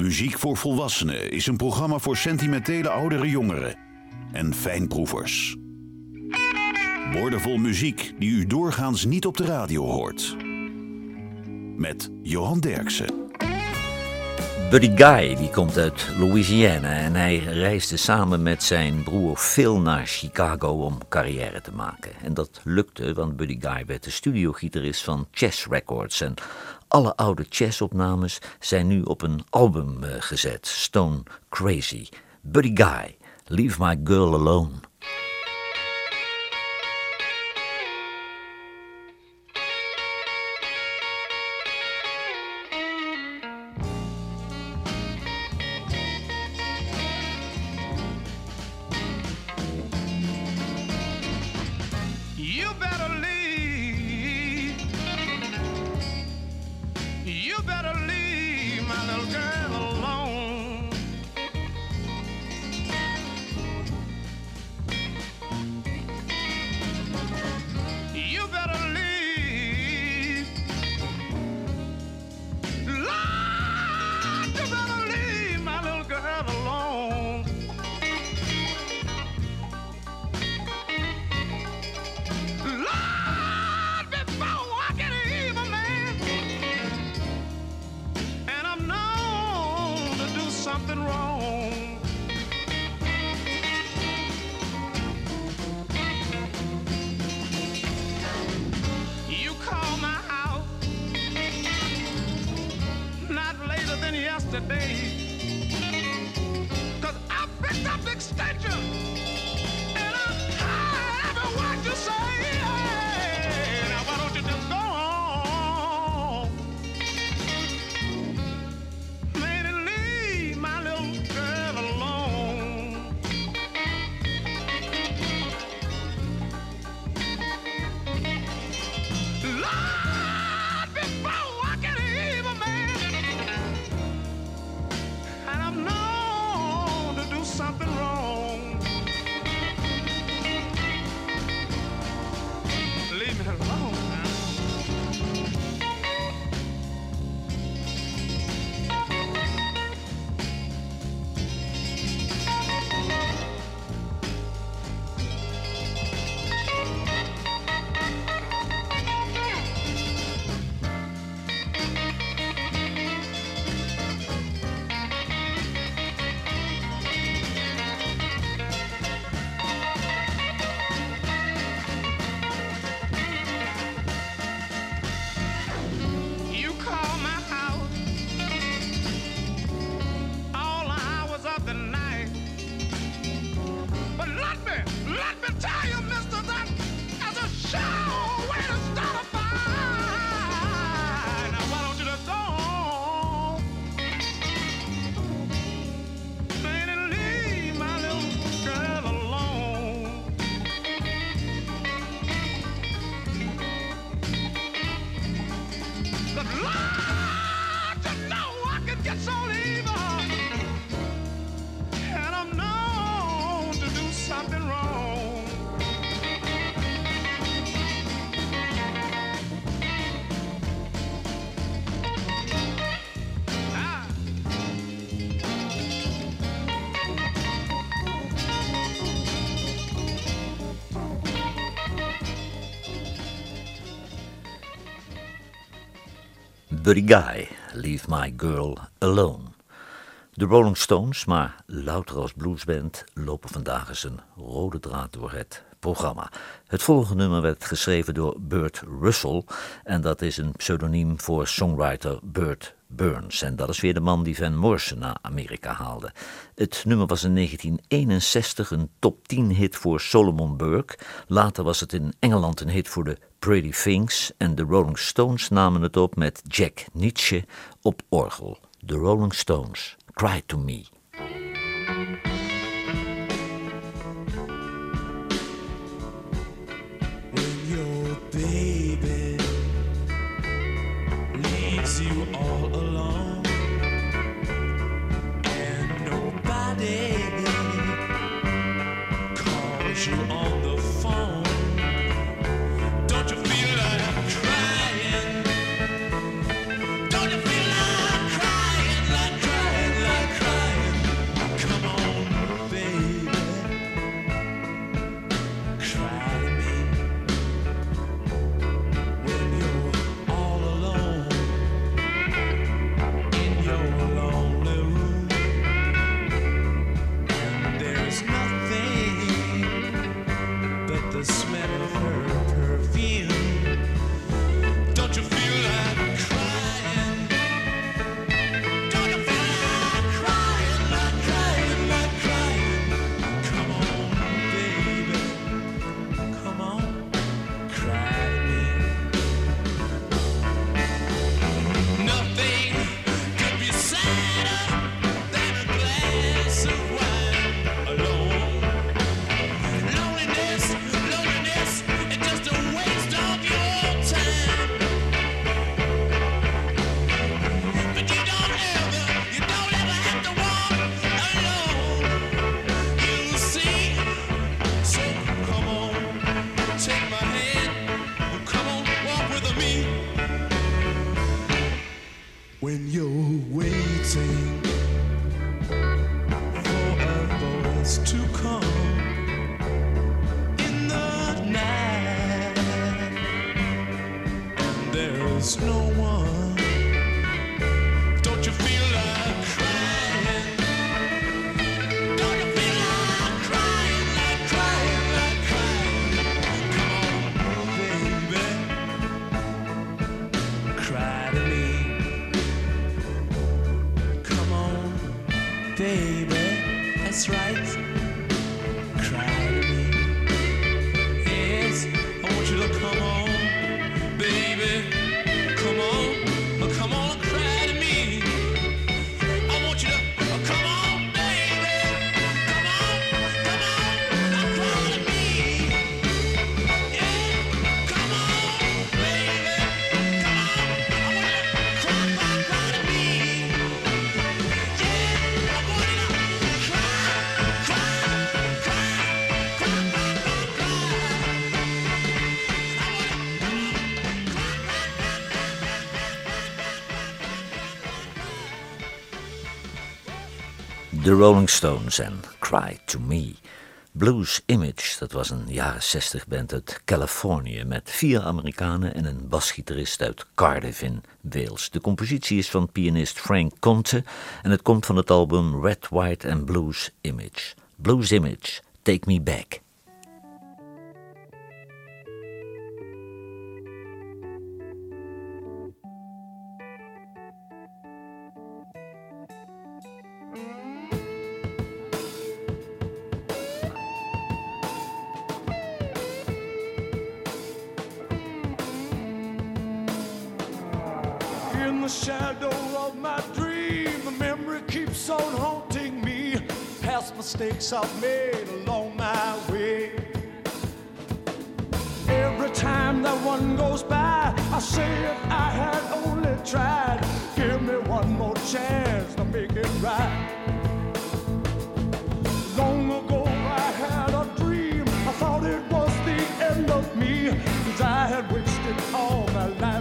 Muziek voor Volwassenen is een programma voor sentimentele oudere jongeren en fijnproevers. Woordenvol muziek die u doorgaans niet op de radio hoort. Met Johan Derksen. Buddy Guy die komt uit Louisiana en hij reisde samen met zijn broer Phil naar Chicago om carrière te maken. En dat lukte, want Buddy Guy werd de studiogitarist van Chess Records. En alle oude Chess-opnames zijn nu op een album uh, gezet, Stone Crazy. Buddy Guy, Leave My Girl Alone. Something wrong. Buddy Guy, Leave My Girl Alone. De Rolling Stones, maar louter als bluesband, lopen vandaag eens een rode draad door het programma. Het volgende nummer werd geschreven door Burt Russell en dat is een pseudoniem voor songwriter Burt Burns. En dat is weer de man die Van Morrison naar Amerika haalde. Het nummer was in 1961 een top 10 hit voor Solomon Burke. Later was het in Engeland een hit voor de Pretty Things en de Rolling Stones namen het op met Jack Nietzsche op orgel. De Rolling Stones, Cry to Me. Leaves you all alone. And nobody calls you on no one Rolling Stones en Cry to Me. Blues Image, dat was een jaren 60 band uit Californië met vier Amerikanen en een basgitarist uit Cardiff in Wales. De compositie is van pianist Frank Conte en het komt van het album Red, White and Blues Image. Blues Image, Take Me Back. Shadow of my dream, a memory keeps on haunting me. Past mistakes I've made along my way. Every time that one goes by, I say if I had only tried, give me one more chance to make it right. Long ago I had a dream, I thought it was the end of me, cause I had wasted all my life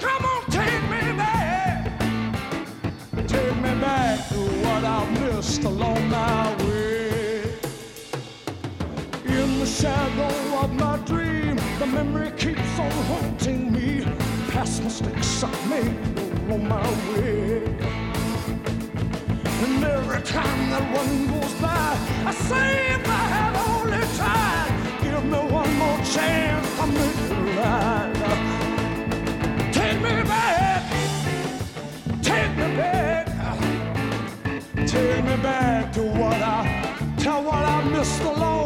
come on, take me back, take me back to what I missed along my way. In the shadow of my dream, the memory keeps on haunting me. Past mistakes I made along my way. And every time that one goes by, I say if take me back to what I, to what I missed along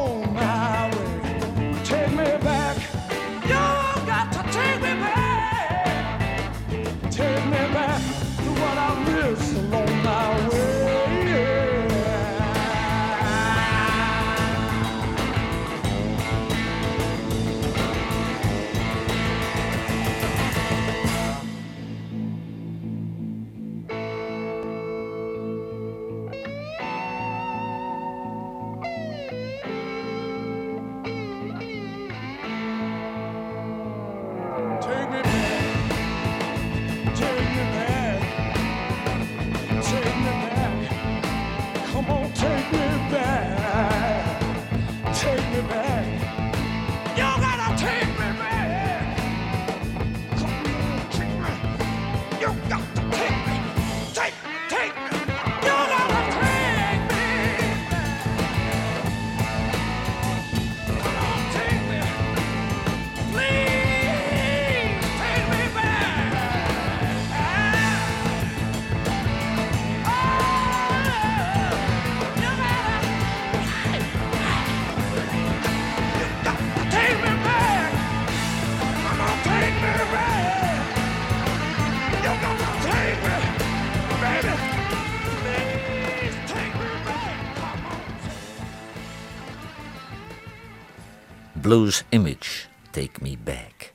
Those Image, Take Me Back.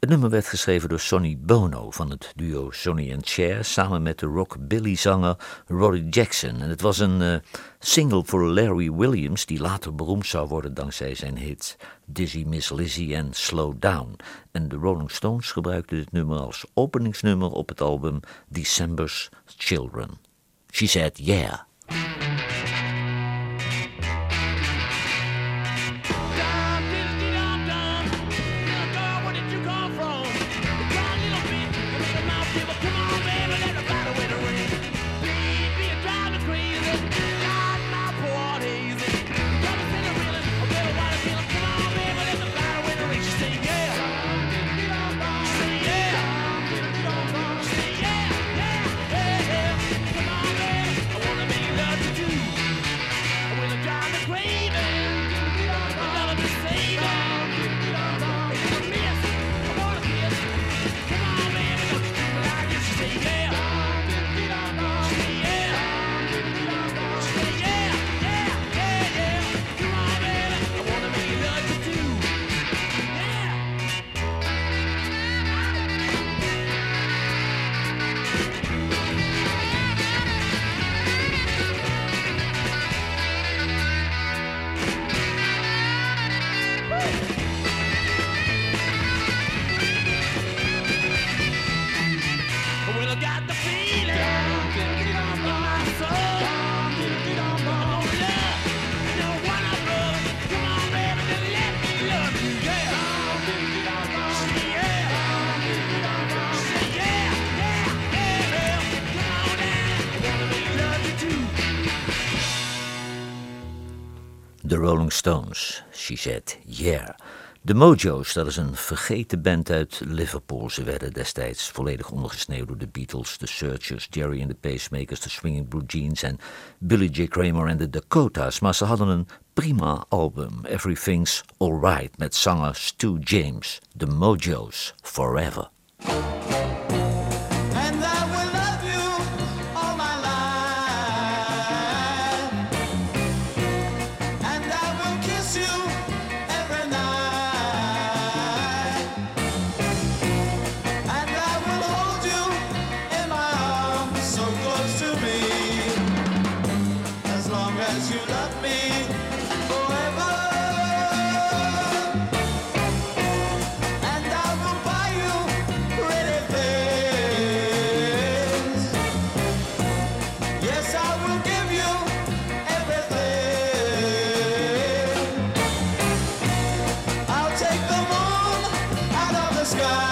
Het nummer werd geschreven door Sonny Bono van het duo Sonny and Cher samen met de rockabilly-zanger Roddy Jackson. En het was een eh, single voor Larry Williams die later beroemd zou worden dankzij zijn hits Dizzy Miss Lizzy en Slow Down. En de Rolling Stones gebruikten dit nummer als openingsnummer op het album December's Children. She said yeah. Stones. She said, yeah. De Mojo's, dat is een vergeten band uit Liverpool. Ze werden destijds volledig ondergesneeuwd door de Beatles, de Searchers, Jerry and the Pacemakers, de Swinging Blue Jeans en Billy J. Kramer en de Dakotas. Maar ze hadden een prima album, Everything's Alright, met zanger Stu James. De Mojo's, Forever. goodbye.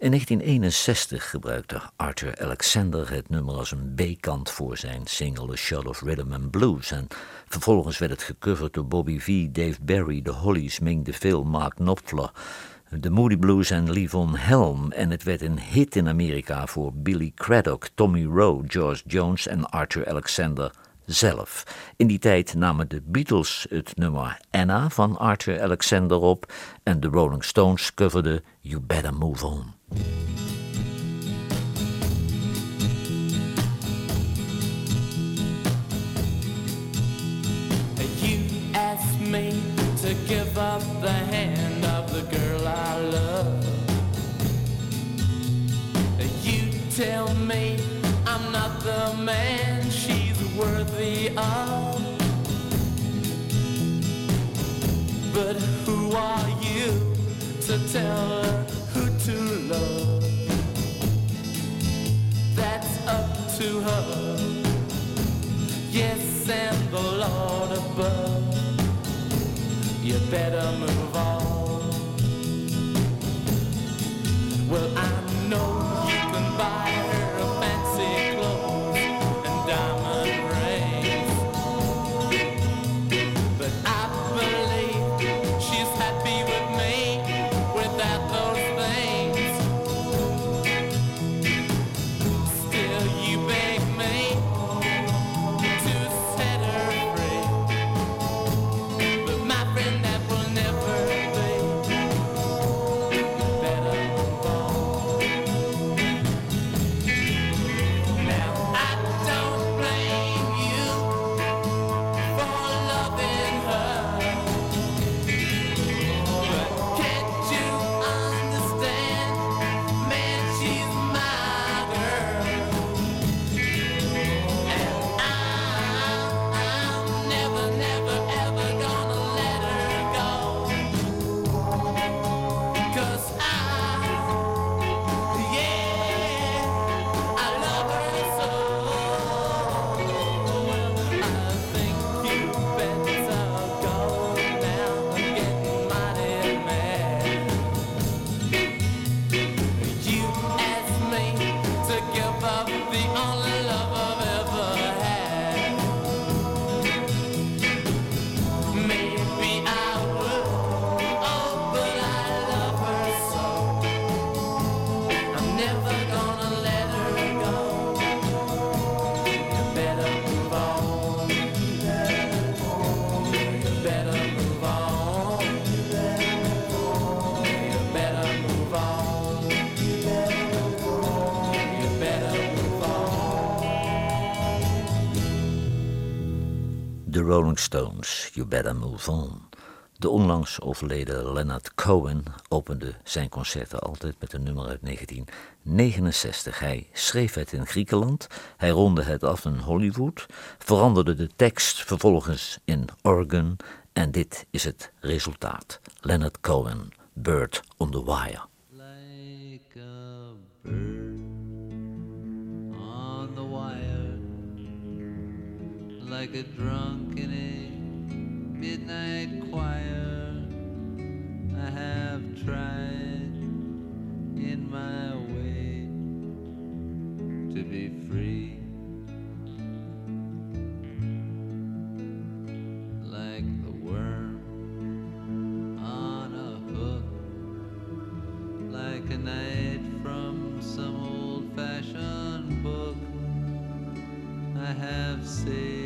In 1961 gebruikte Arthur Alexander het nummer als een B-kant voor zijn single A Shot of Rhythm and Blues. En vervolgens werd het gecoverd door Bobby V, Dave Barry, The Hollies, Ming DeVille, Mark Knopfler, de Moody Blues en Levon Helm. En het werd een hit in Amerika voor Billy Craddock, Tommy Rowe, George Jones en Arthur Alexander zelf. In die tijd namen de Beatles het nummer Anna van Arthur Alexander op en de Rolling Stones coverden You Better Move On. You asked me to give up the hand of the girl I love. You tell me I'm not the man she's worthy of. But who are you to tell her to her. Yes, and the Lord above. You better move on. Well, I Rolling Stones, You Better Move On. De onlangs overleden Leonard Cohen opende zijn concerten altijd met een nummer uit 1969. Hij schreef het in Griekenland, hij ronde het af in Hollywood, veranderde de tekst vervolgens in Oregon en dit is het resultaat. Leonard Cohen, Bird on the Wire. Like a drunk in a midnight choir. I have tried in my way to be free. Like the worm on a hook like a night from some old fashioned book. I have saved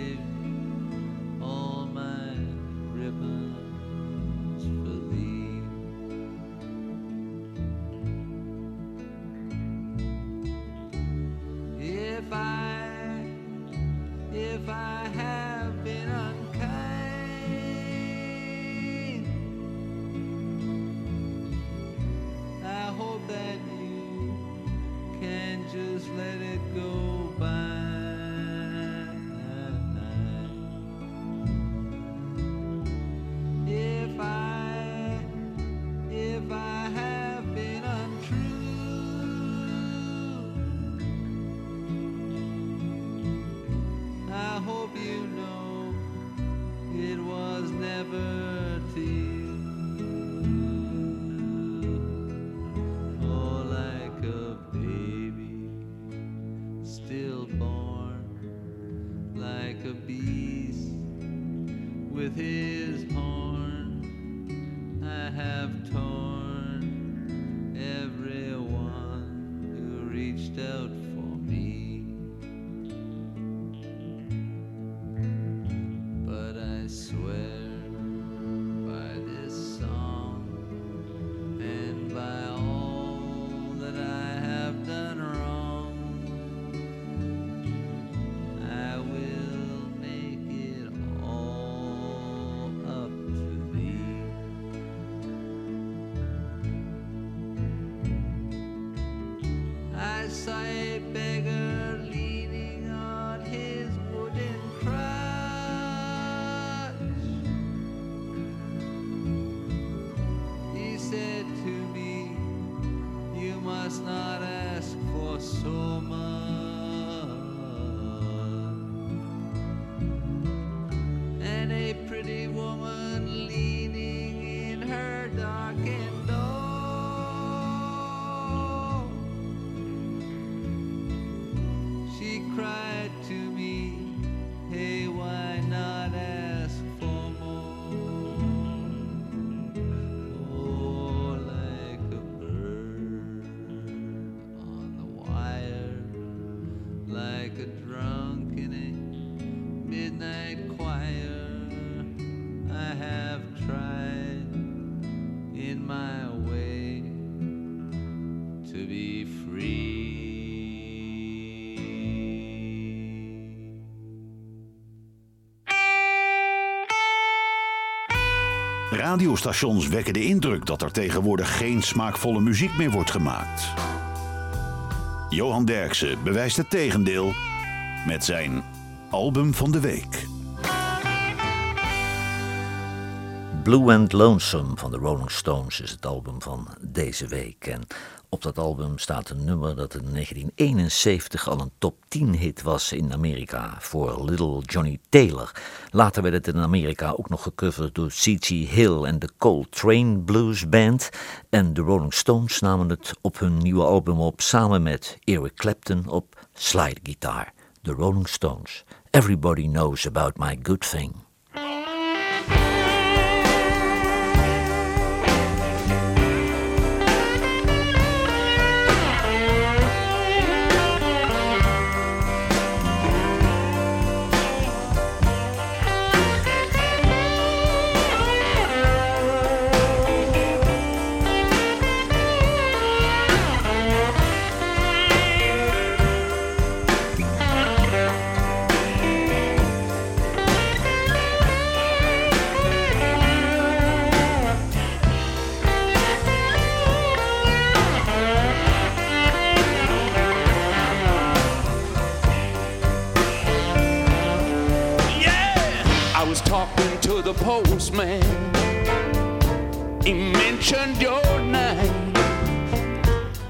Radiostations wekken de indruk dat er tegenwoordig geen smaakvolle muziek meer wordt gemaakt. Johan Derksen bewijst het tegendeel met zijn album van de week. Blue and Lonesome van de Rolling Stones is het album van deze week. En op dat album staat een nummer dat in 1971 al een top 10 hit was in Amerika voor Little Johnny Taylor. Later werd het in Amerika ook nog gecoverd door C.G. Hill en de Coltrane Blues Band. En de Rolling Stones namen het op hun nieuwe album op samen met Eric Clapton op slide guitar. The Rolling Stones. Everybody knows about my good thing. Talking to the postman. He mentioned your name.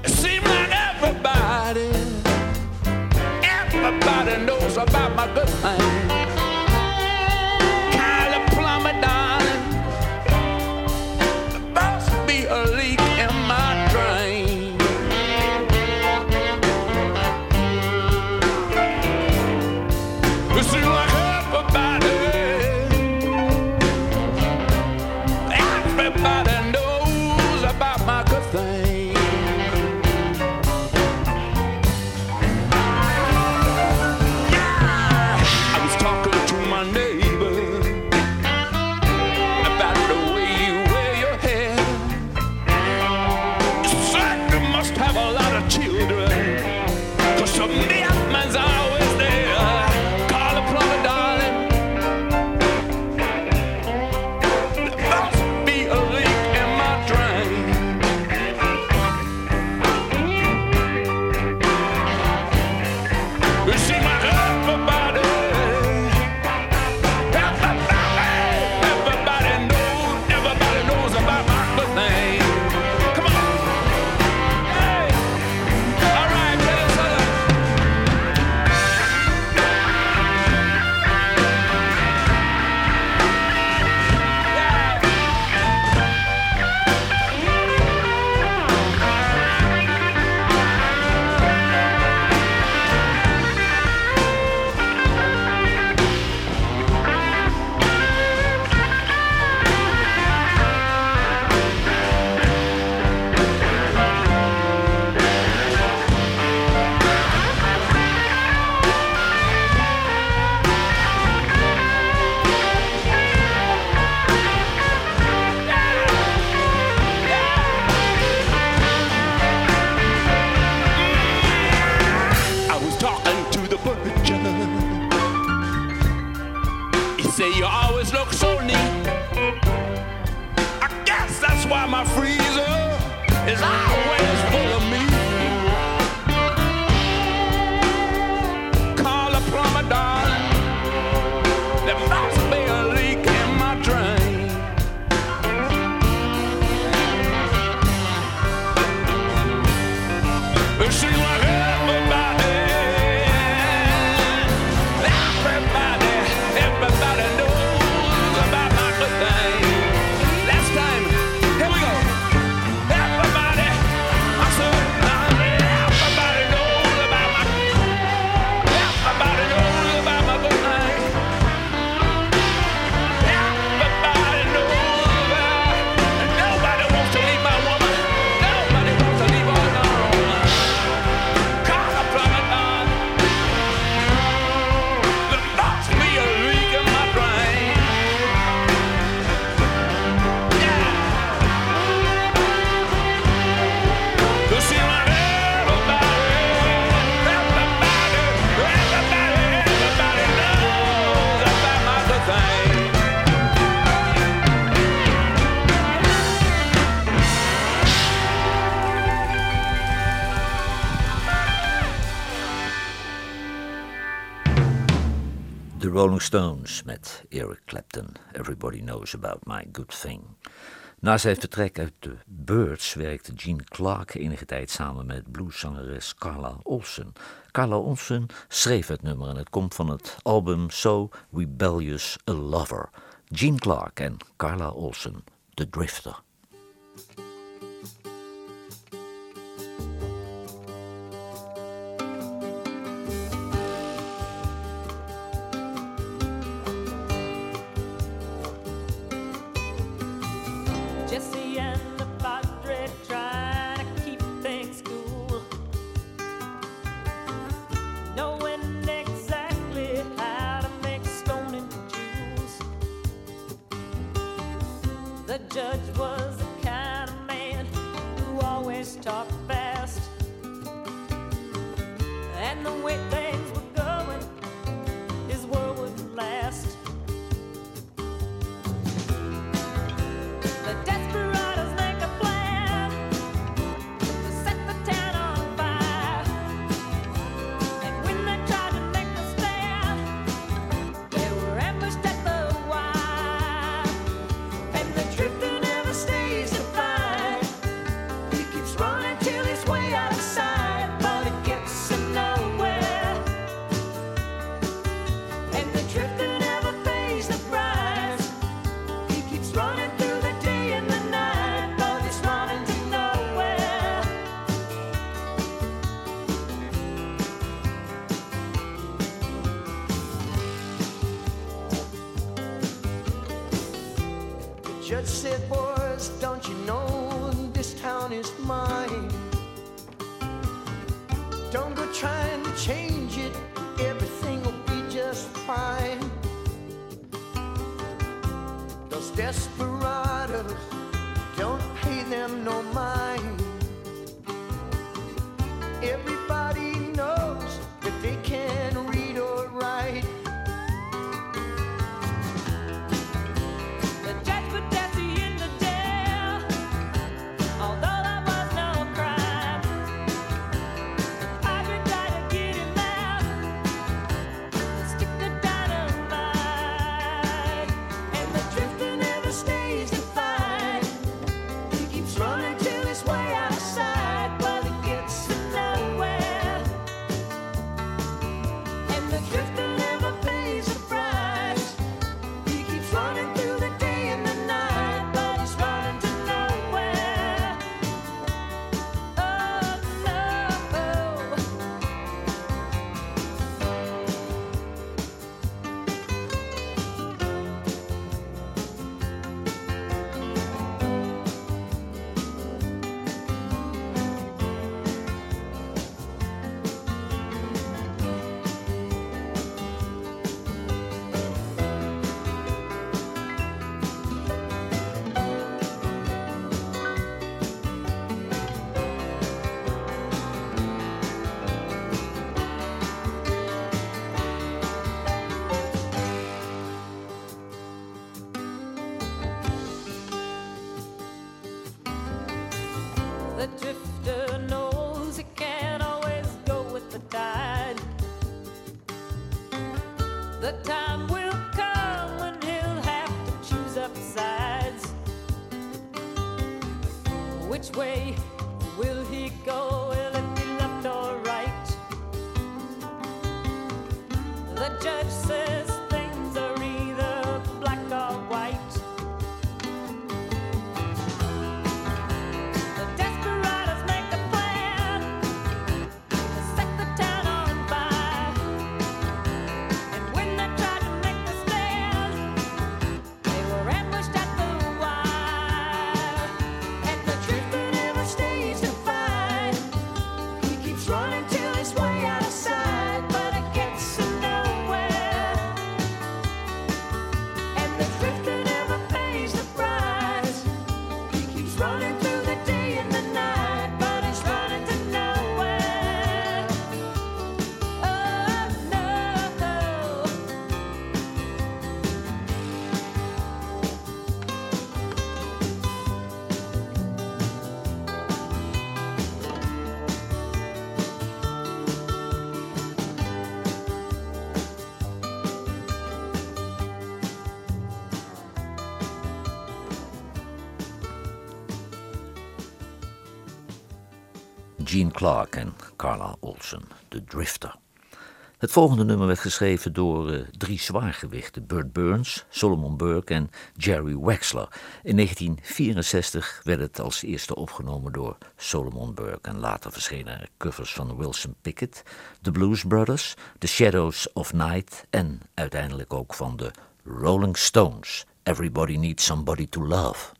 It seemed like everybody, everybody knows about my good thing. Stones met Eric Clapton. Everybody knows about my good thing. Na zijn vertrek uit de Birds werkte Gene Clark enige tijd samen met blueszangeres Carla Olsen. Carla Olsen schreef het nummer en het komt van het album So Rebellious a Lover. Gene Clark en Carla Olsen, The Drifter. Don't go trying to change it, everything will be just fine. Those desperados, don't pay them no mind. drifter knows. Gene Clark en Carla Olsen, de Drifter. Het volgende nummer werd geschreven door eh, drie zwaargewichten: Burt Burns, Solomon Burke en Jerry Wexler. In 1964 werd het als eerste opgenomen door Solomon Burke en later verschenen er covers van Wilson Pickett, The Blues Brothers, The Shadows of Night en uiteindelijk ook van de Rolling Stones. Everybody needs somebody to love.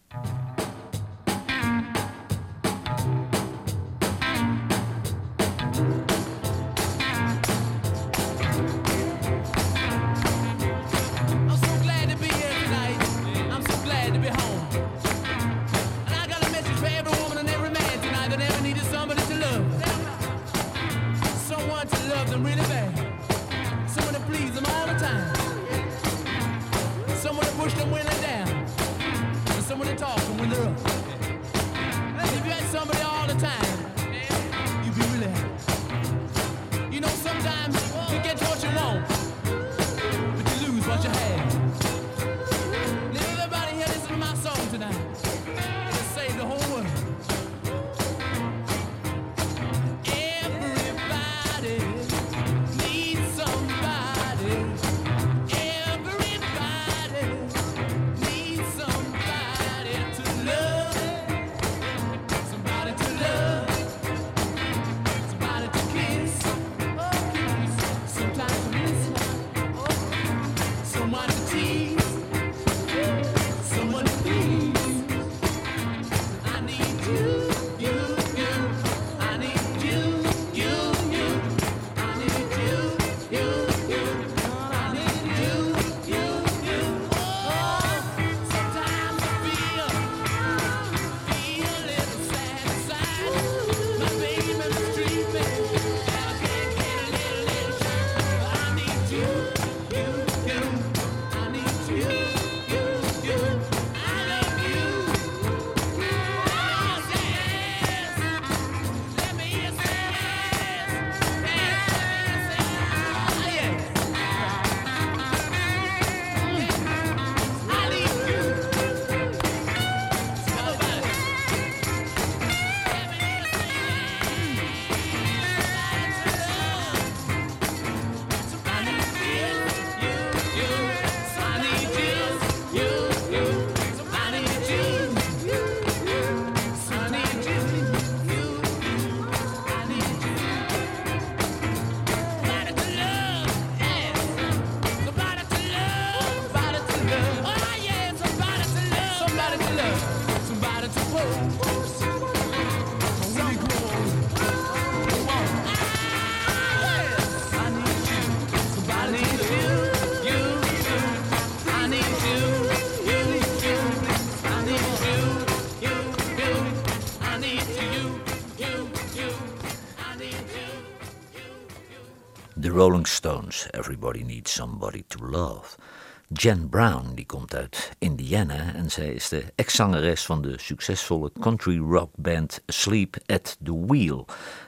Rolling Stones, Everybody Needs Somebody to Love. Jen Brown, die komt uit Indiana en zij is de ex-zangeres van de succesvolle country rock band Sleep at the Wheel.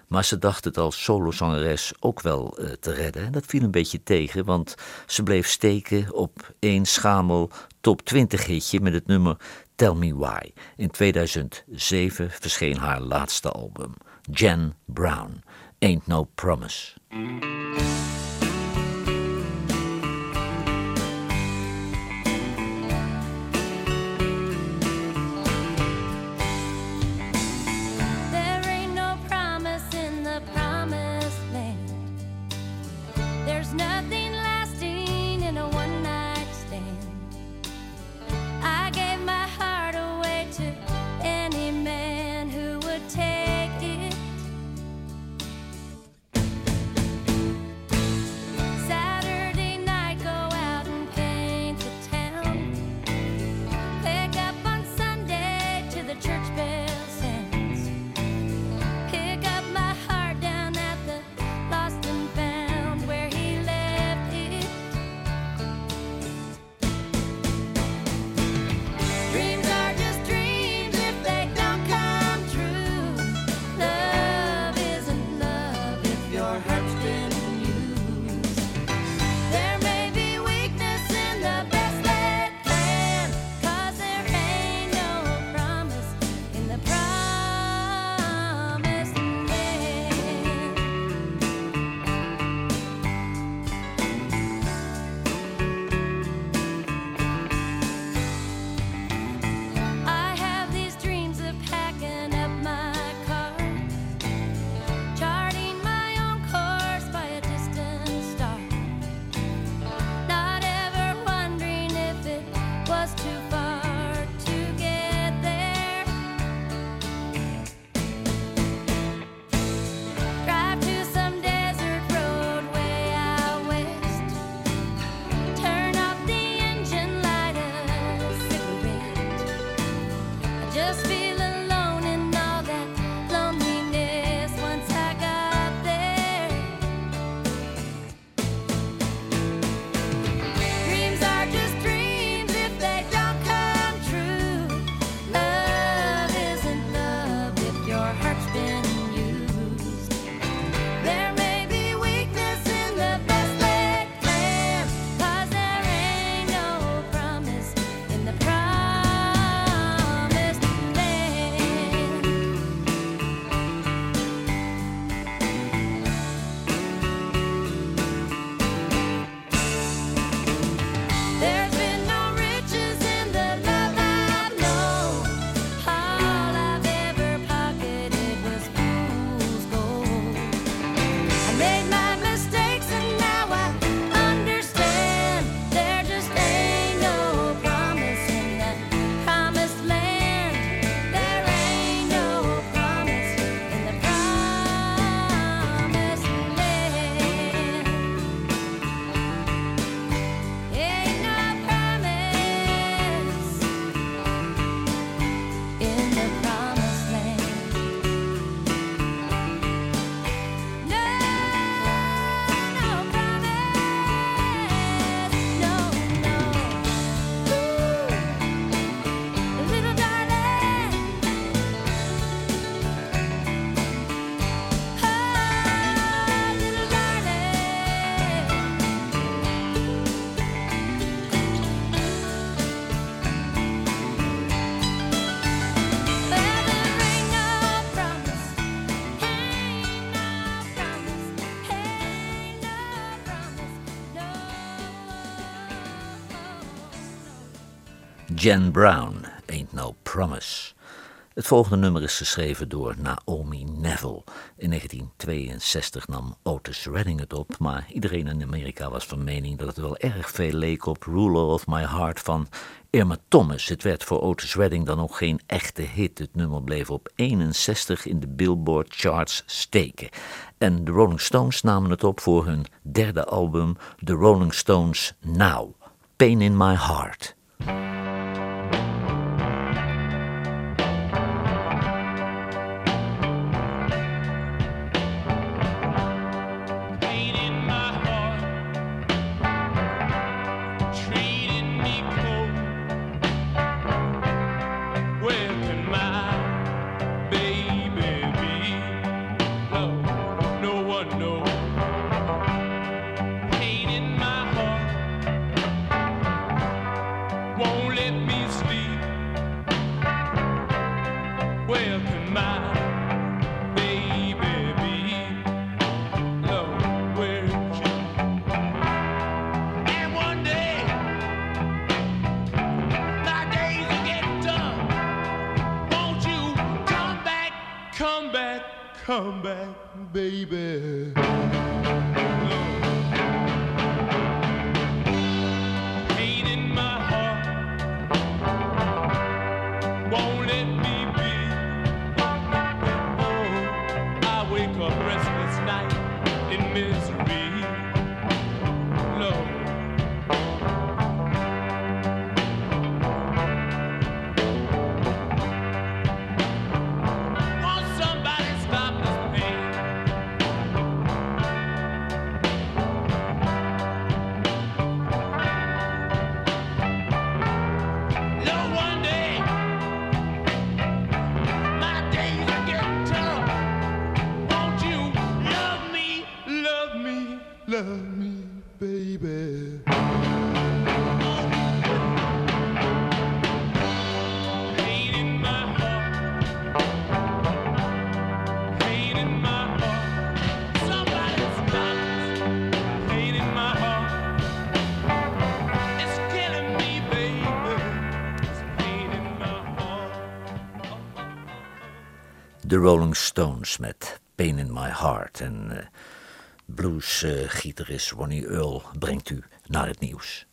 Maar ze dacht het als solozangeres ook wel eh, te redden. En dat viel een beetje tegen, want ze bleef steken op één schamel top 20 hitje met het nummer Tell Me Why. In 2007 verscheen haar laatste album, Jen Brown. Ain't No Promise. Música Jen Brown, Ain't No Promise. Het volgende nummer is geschreven door Naomi Neville. In 1962 nam Otis Redding het op, maar iedereen in Amerika was van mening dat het wel erg veel leek op Ruler of My Heart van Irma Thomas. Het werd voor Otis Redding dan ook geen echte hit. Het nummer bleef op 61 in de Billboard charts steken. En de Rolling Stones namen het op voor hun derde album, The Rolling Stones Now. Pain in My Heart. de Rolling Stones met Pain in My Heart. En eh, bluesgitarist eh, Ronnie Earl brengt u naar het nieuws.